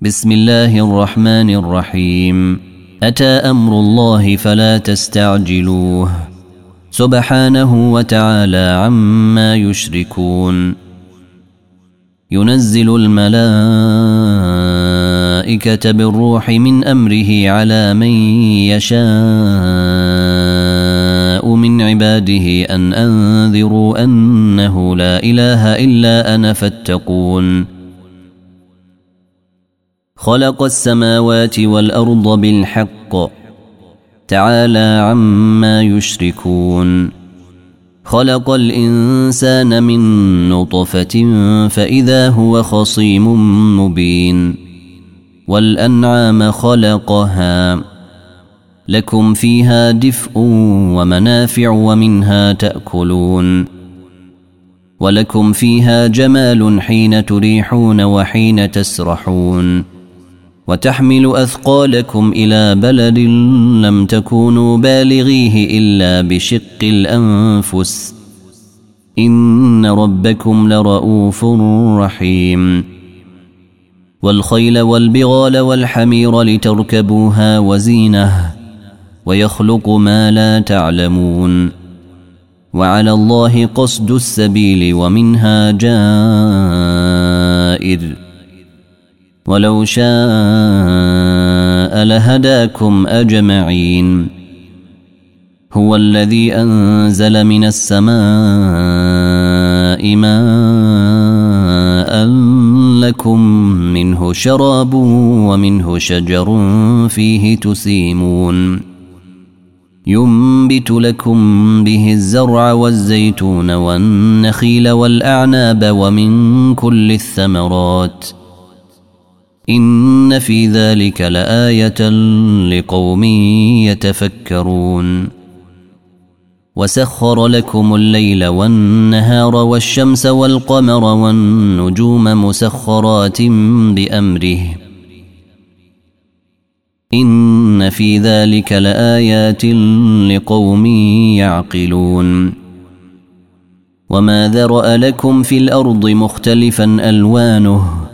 بسم الله الرحمن الرحيم. أتى أمر الله فلا تستعجلوه. سبحانه وتعالى عما يشركون. ينزل الملائكة بالروح من أمره على من يشاء من عباده أن أنذروا أنه لا إله إلا أنا فاتقون. خلق السماوات والأرض بالحق. تعالى عما يشركون. خلق الإنسان من نطفة فإذا هو خصيم مبين. والأنعام خلقها. لكم فيها دفء ومنافع ومنها تأكلون. ولكم فيها جمال حين تريحون وحين تسرحون. وتحمل أثقالكم إلى بلد لم تكونوا بالغيه إلا بشق الأنفس. إن ربكم لرؤوف رحيم. والخيل والبغال والحمير لتركبوها وزينة ويخلق ما لا تعلمون. وعلى الله قصد السبيل ومنها جائر. ولو شاء لهداكم أجمعين. هو الذي أنزل من السماء ماء لكم منه شراب ومنه شجر فيه تسيمون. ينبت لكم به الزرع والزيتون والنخيل والأعناب ومن كل الثمرات ۖ. إن في ذلك لآية لقوم يتفكرون. وسخر لكم الليل والنهار والشمس والقمر والنجوم مسخرات بأمره. إن في ذلك لآيات لقوم يعقلون. وما ذرأ لكم في الأرض مختلفا ألوانه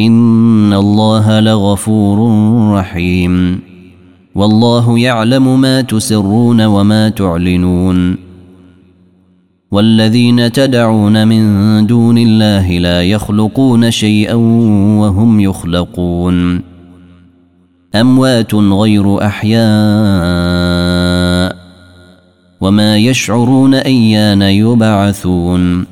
إن الله لغفور رحيم. والله يعلم ما تسرون وما تعلنون. والذين تدعون من دون الله لا يخلقون شيئا وهم يخلقون. أموات غير أحياء. وما يشعرون أيان يبعثون.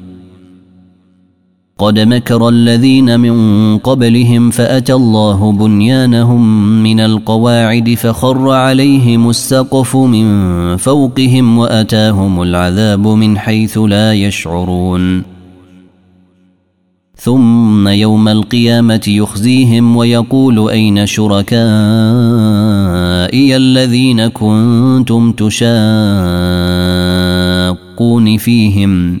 قد مكر الذين من قبلهم فأتى الله بنيانهم من القواعد فخر عليهم السقف من فوقهم وأتاهم العذاب من حيث لا يشعرون. ثم يوم القيامة يخزيهم ويقول أين شركائي الذين كنتم تشاقون فيهم؟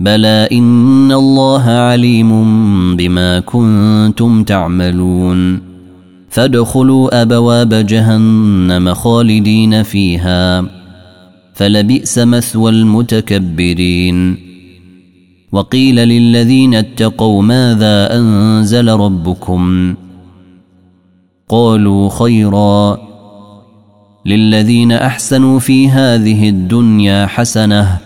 بلى ان الله عليم بما كنتم تعملون. فادخلوا ابواب جهنم خالدين فيها. فلبئس مثوى المتكبرين. وقيل للذين اتقوا ماذا انزل ربكم؟ قالوا خيرا. للذين احسنوا في هذه الدنيا حسنه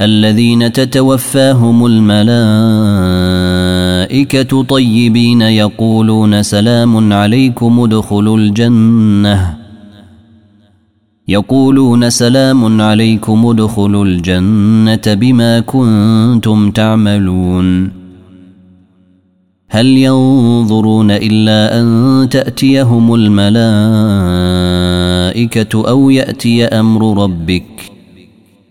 الذين تتوفاهم الملائكة طيبين يقولون سلام عليكم ادخلوا الجنة. يقولون سلام عليكم ادخلوا الجنة بما كنتم تعملون. هل ينظرون إلا أن تأتيهم الملائكة أو يأتي أمر ربك؟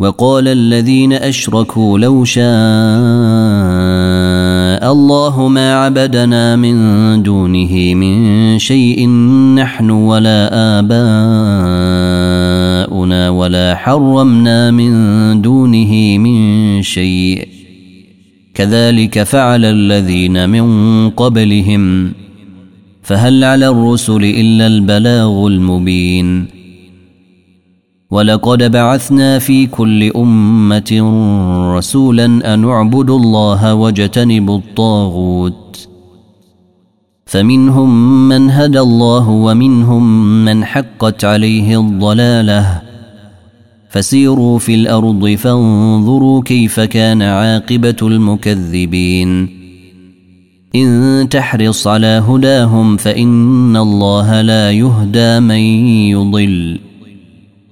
وقال الذين أشركوا لو شاء الله ما عبدنا من دونه من شيء نحن ولا آباؤنا ولا حرمنا من دونه من شيء. كذلك فعل الذين من قبلهم. فهل على الرسل إلا البلاغ المبين؟ ولقد بعثنا في كل أمة رسولا أن اعبدوا الله واجتنبوا الطاغوت. فمنهم من هدى الله ومنهم من حقت عليه الضلالة. فسيروا في الأرض فانظروا كيف كان عاقبة المكذبين. إن تحرص على هداهم فإن الله لا يهدى من يضل.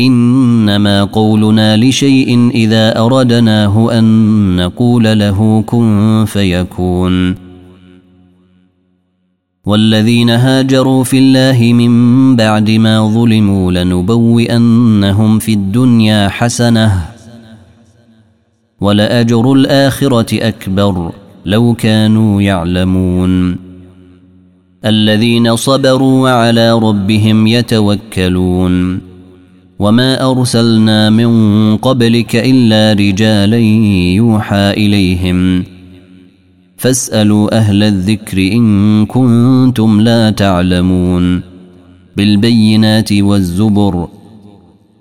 إنما قولنا لشيء إذا اردناه أن نقول له كن فيكون. والذين هاجروا في الله من بعد ما ظلموا لنبوئنهم في الدنيا حسنة ولأجر الآخرة أكبر لو كانوا يعلمون. الذين صبروا وعلى ربهم يتوكلون. وما ارسلنا من قبلك الا رجالا يوحى اليهم فاسالوا أهل الذكر ان كنتم لا تعلمون بالبينات والزبر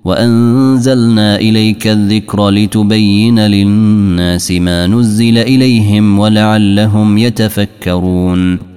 وانزلنا اليك الذكر لتبين للناس ما نزل اليهم ولعلهم يتفكرون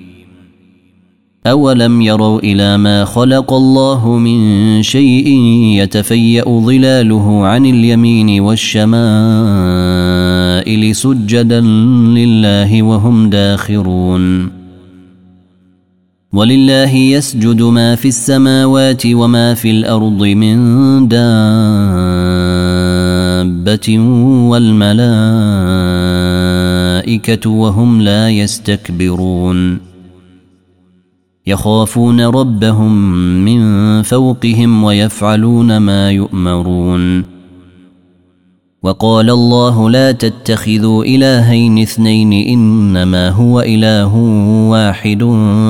أولم يروا إلى ما خلق الله من شيء يتفيأ ظلاله عن اليمين والشمائل سجدا لله وهم داخرون ولله يسجد ما في السماوات وما في الأرض من دابة والملائكة وهم لا يستكبرون يخافون ربهم من فوقهم ويفعلون ما يؤمرون. وقال الله لا تتخذوا إلهين اثنين إنما هو إله واحد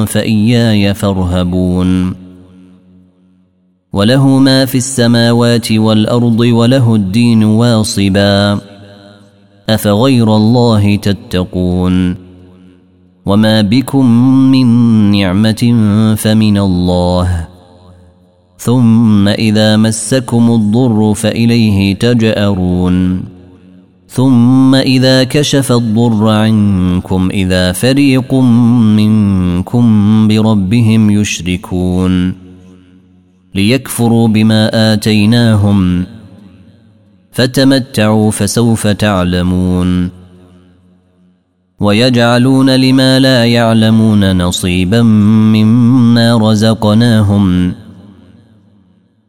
فإياي فارهبون. وله ما في السماوات والأرض وله الدين واصبا. أفغير الله تتقون. وما بكم من نعمه فمن الله ثم اذا مسكم الضر فاليه تجارون ثم اذا كشف الضر عنكم اذا فريق منكم بربهم يشركون ليكفروا بما اتيناهم فتمتعوا فسوف تعلمون ويجعلون لما لا يعلمون نصيبا مما رزقناهم.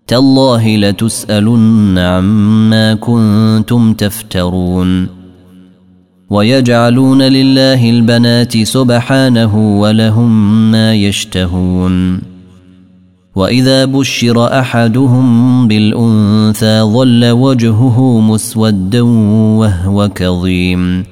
تالله لتسألن عما كنتم تفترون. ويجعلون لله البنات سبحانه ولهم ما يشتهون. وإذا بشر أحدهم بالأنثى ظل وجهه مسودا وهو كظيم.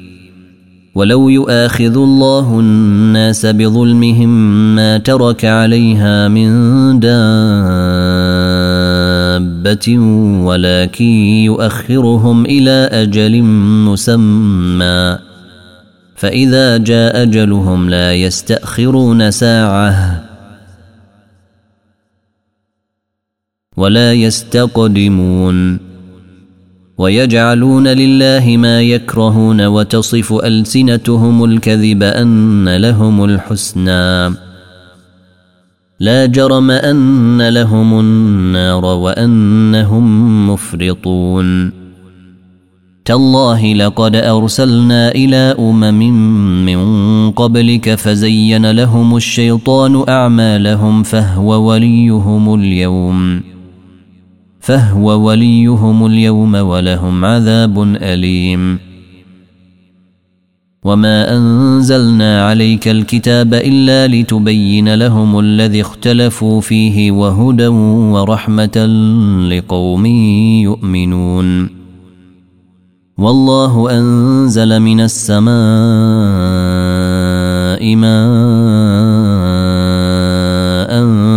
ولو يؤاخذ الله الناس بظلمهم ما ترك عليها من دابة ولكن يؤخرهم إلى أجل مسمى. فإذا جاء أجلهم لا يستأخرون ساعة ولا يستقدمون. ويجعلون لله ما يكرهون وتصف ألسنتهم الكذب أن لهم الحسنى. لا جرم أن لهم النار وأنهم مفرطون. تالله لقد أرسلنا إلى أمم من قبلك فزين لهم الشيطان أعمالهم فهو وليهم اليوم. فهو وليهم اليوم ولهم عذاب أليم. وما أنزلنا عليك الكتاب إلا لتبين لهم الذي اختلفوا فيه وهدى ورحمة لقوم يؤمنون. والله أنزل من السماء ماء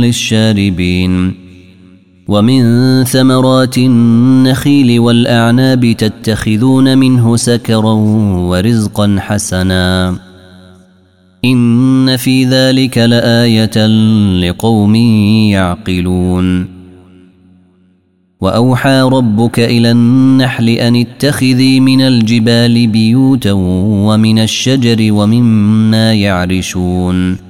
للشاربين ومن ثمرات النخيل والاعناب تتخذون منه سكرا ورزقا حسنا ان في ذلك لايه لقوم يعقلون واوحى ربك إلى النحل ان اتخذي من الجبال بيوتا ومن الشجر ومما يعرشون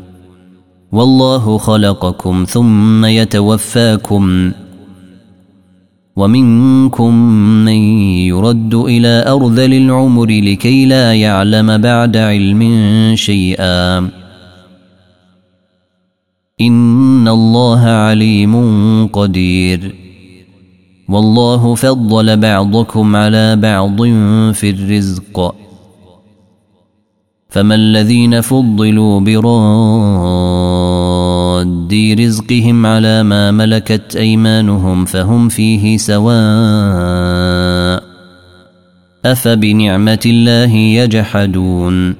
والله خلقكم ثم يتوفاكم ومنكم من يرد إلى ارذل العمر لكي لا يعلم بعد علم شيئا. إن الله عليم قدير. والله فضل بعضكم على بعض في الرزق. فما الذين فضلوا براد رزقهم على ما ملكت أيمانهم فهم فيه سواء أفبنعمة الله يجحدون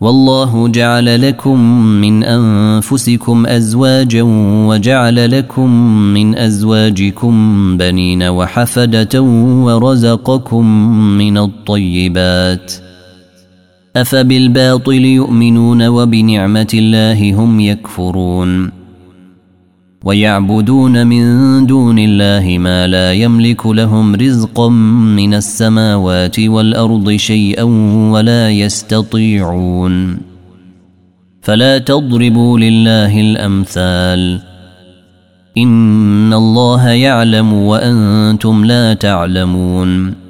والله جعل لكم من أنفسكم أزواجا وجعل لكم من أزواجكم بنين وحفدة ورزقكم من الطيبات أفبالباطل يؤمنون وبنعمة الله هم يكفرون ويعبدون من دون الله ما لا يملك لهم رزقا من السماوات والأرض شيئا ولا يستطيعون فلا تضربوا لله الأمثال إن الله يعلم وأنتم لا تعلمون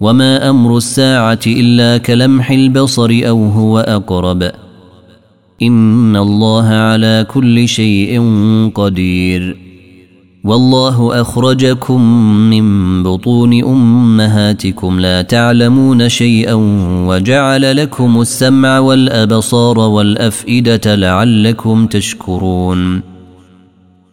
وما أمر الساعة الا كلمح البصر أو هو اقرب ان الله على كل شيء قدير والله اخرجكم من بطون امهاتكم لا تعلمون شيئا وجعل لكم السمع والابصار والافئده لعلكم تشكرون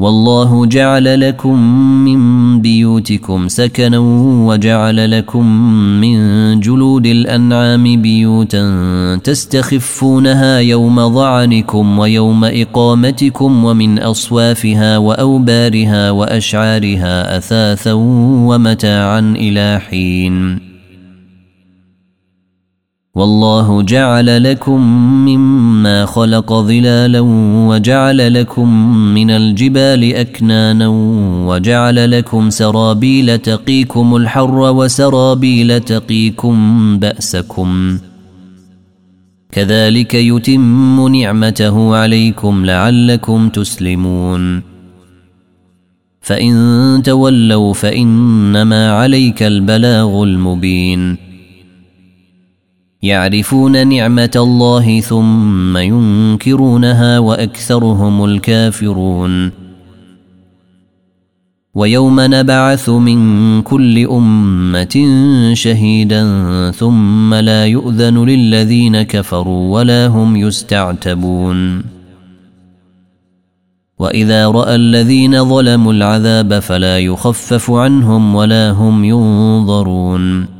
والله جعل لكم من بيوتكم سكنا وجعل لكم من جلود الأنعام بيوتا تستخفونها يوم ظعنكم ويوم إقامتكم ومن أصوافها وأوبارها وأشعارها أثاثا ومتاعا إلى حين. والله جعل لكم مما خلق ظلالا وجعل لكم من الجبال أكنانا وجعل لكم سرابيل تقيكم الحر وسرابيل تقيكم بأسكم كذلك يتم نعمته عليكم لعلكم تسلمون فإن تولوا فإنما عليك البلاغ المبين يعرفون نعمة الله ثم ينكرونها وأكثرهم الكافرون. ويوم نبعث من كل أمة شهيدا ثم لا يؤذن للذين كفروا ولا هم يستعتبون. وإذا رأى الذين ظلموا العذاب فلا يخفف عنهم ولا هم ينظرون.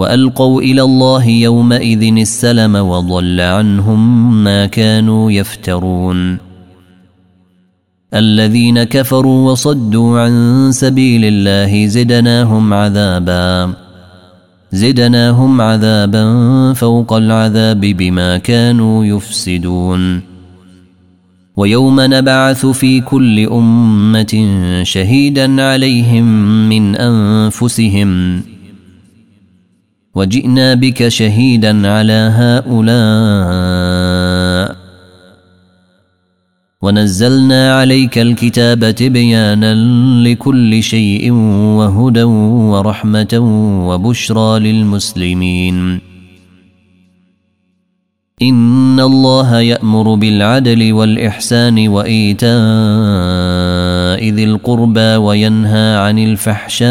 وألقوا إلى الله يومئذ السلم وضل عنهم ما كانوا يفترون. الذين كفروا وصدوا عن سبيل الله زدناهم عذابا زدناهم عذابا فوق العذاب بما كانوا يفسدون. ويوم نبعث في كل أمة شهيدا عليهم من أنفسهم وجئنا بك شهيدا على هؤلاء. ونزلنا عليك الكتاب تبيانا لكل شيء وهدى ورحمة وبشرى للمسلمين. إن الله يأمر بالعدل والإحسان وإيتاء ذي القربى وينهى عن الفحشاء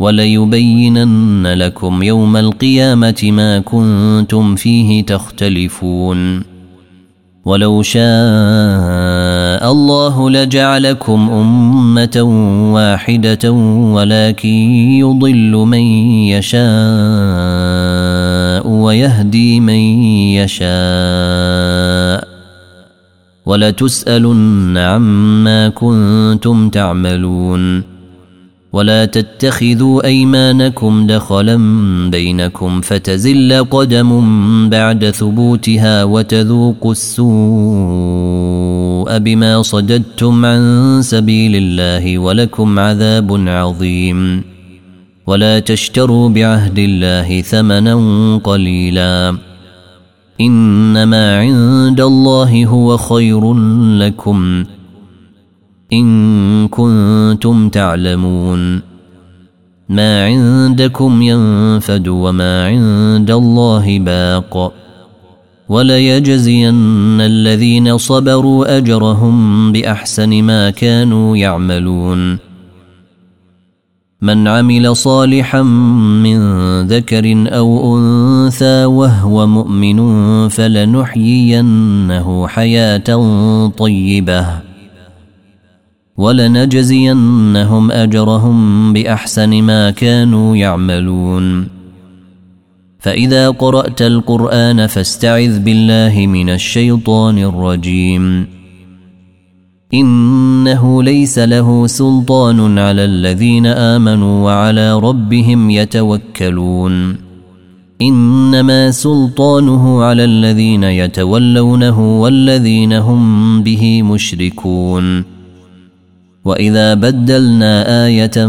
وليبينن لكم يوم القيامة ما كنتم فيه تختلفون. ولو شاء الله لجعلكم أمة واحدة ولكن يضل من يشاء ويهدي من يشاء. ولتسألن عما كنتم تعملون. ولا تتخذوا أيمانكم دخلا بينكم فتزل قدم بعد ثبوتها وتذوقوا السوء بما صددتم عن سبيل الله ولكم عذاب عظيم. ولا تشتروا بعهد الله ثمنا قليلا. إنما عند الله هو خير لكم. إن كنتم تعلمون ما عندكم ينفد وما عند الله باق وليجزين الذين صبروا أجرهم بأحسن ما كانوا يعملون من عمل صالحا من ذكر أو أنثى وهو مؤمن فلنحيينه حياة طيبة ولنجزينهم أجرهم بأحسن ما كانوا يعملون. فإذا قرأت القرآن فاستعذ بالله من الشيطان الرجيم. إنه ليس له سلطان على الذين آمنوا وعلى ربهم يتوكلون. إنما سلطانه على الذين يتولونه والذين هم به مشركون. واذا بدلنا إيه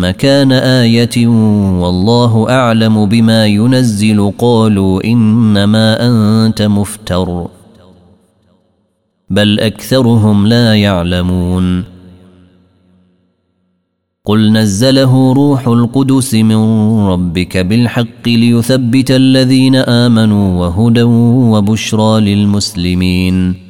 مكان إيه والله اعلم بما ينزل قالوا انما انت مفتر بل اكثرهم لا يعلمون قل نزله روح القدس من ربك بالحق ليثبت الذين امنوا وهدى وبشرى للمسلمين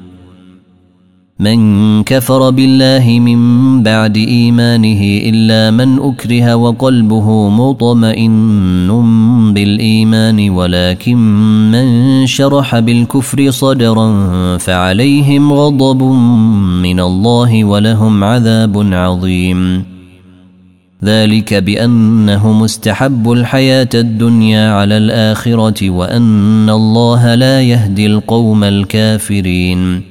من كفر بالله من بعد إيمانه إلا من أكره وقلبه مطمئن بالإيمان ولكن من شرح بالكفر صدرا فعليهم غضب من الله ولهم عذاب عظيم. ذلك بأنه مستحب الحياة الدنيا على الآخرة وأن الله لا يهدي القوم الكافرين.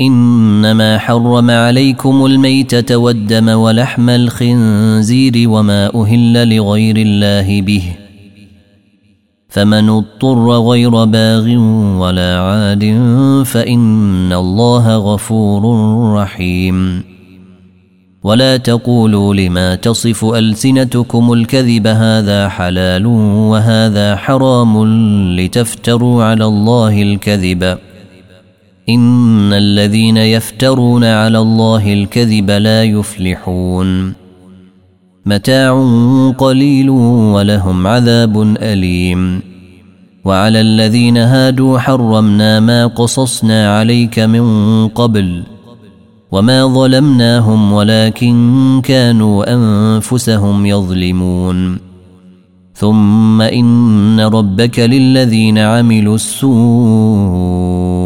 إنما حرم عليكم الميتة والدم ولحم الخنزير وما أهل لغير الله به فمن اضطر غير باغ ولا عاد فإن الله غفور رحيم ولا تقولوا لما تصف ألسنتكم الكذب هذا حلال وهذا حرام لتفتروا على الله الكذب إن الذين يفترون على الله الكذب لا يفلحون. متاع قليل ولهم عذاب أليم. وعلى الذين هادوا حرمنا ما قصصنا عليك من قبل وما ظلمناهم ولكن كانوا أنفسهم يظلمون. ثم إن ربك للذين عملوا السوء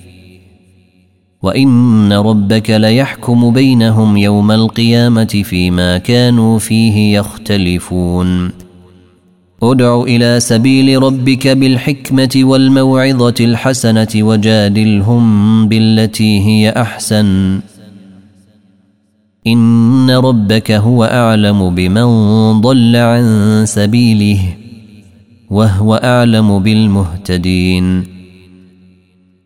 وان ربك ليحكم بينهم يوم القيامه فيما كانوا فيه يختلفون ادع إلى سبيل ربك بالحكمه والموعظه الحسنه وجادلهم بالتي هي احسن ان ربك هو اعلم بمن ضل عن سبيله وهو اعلم بالمهتدين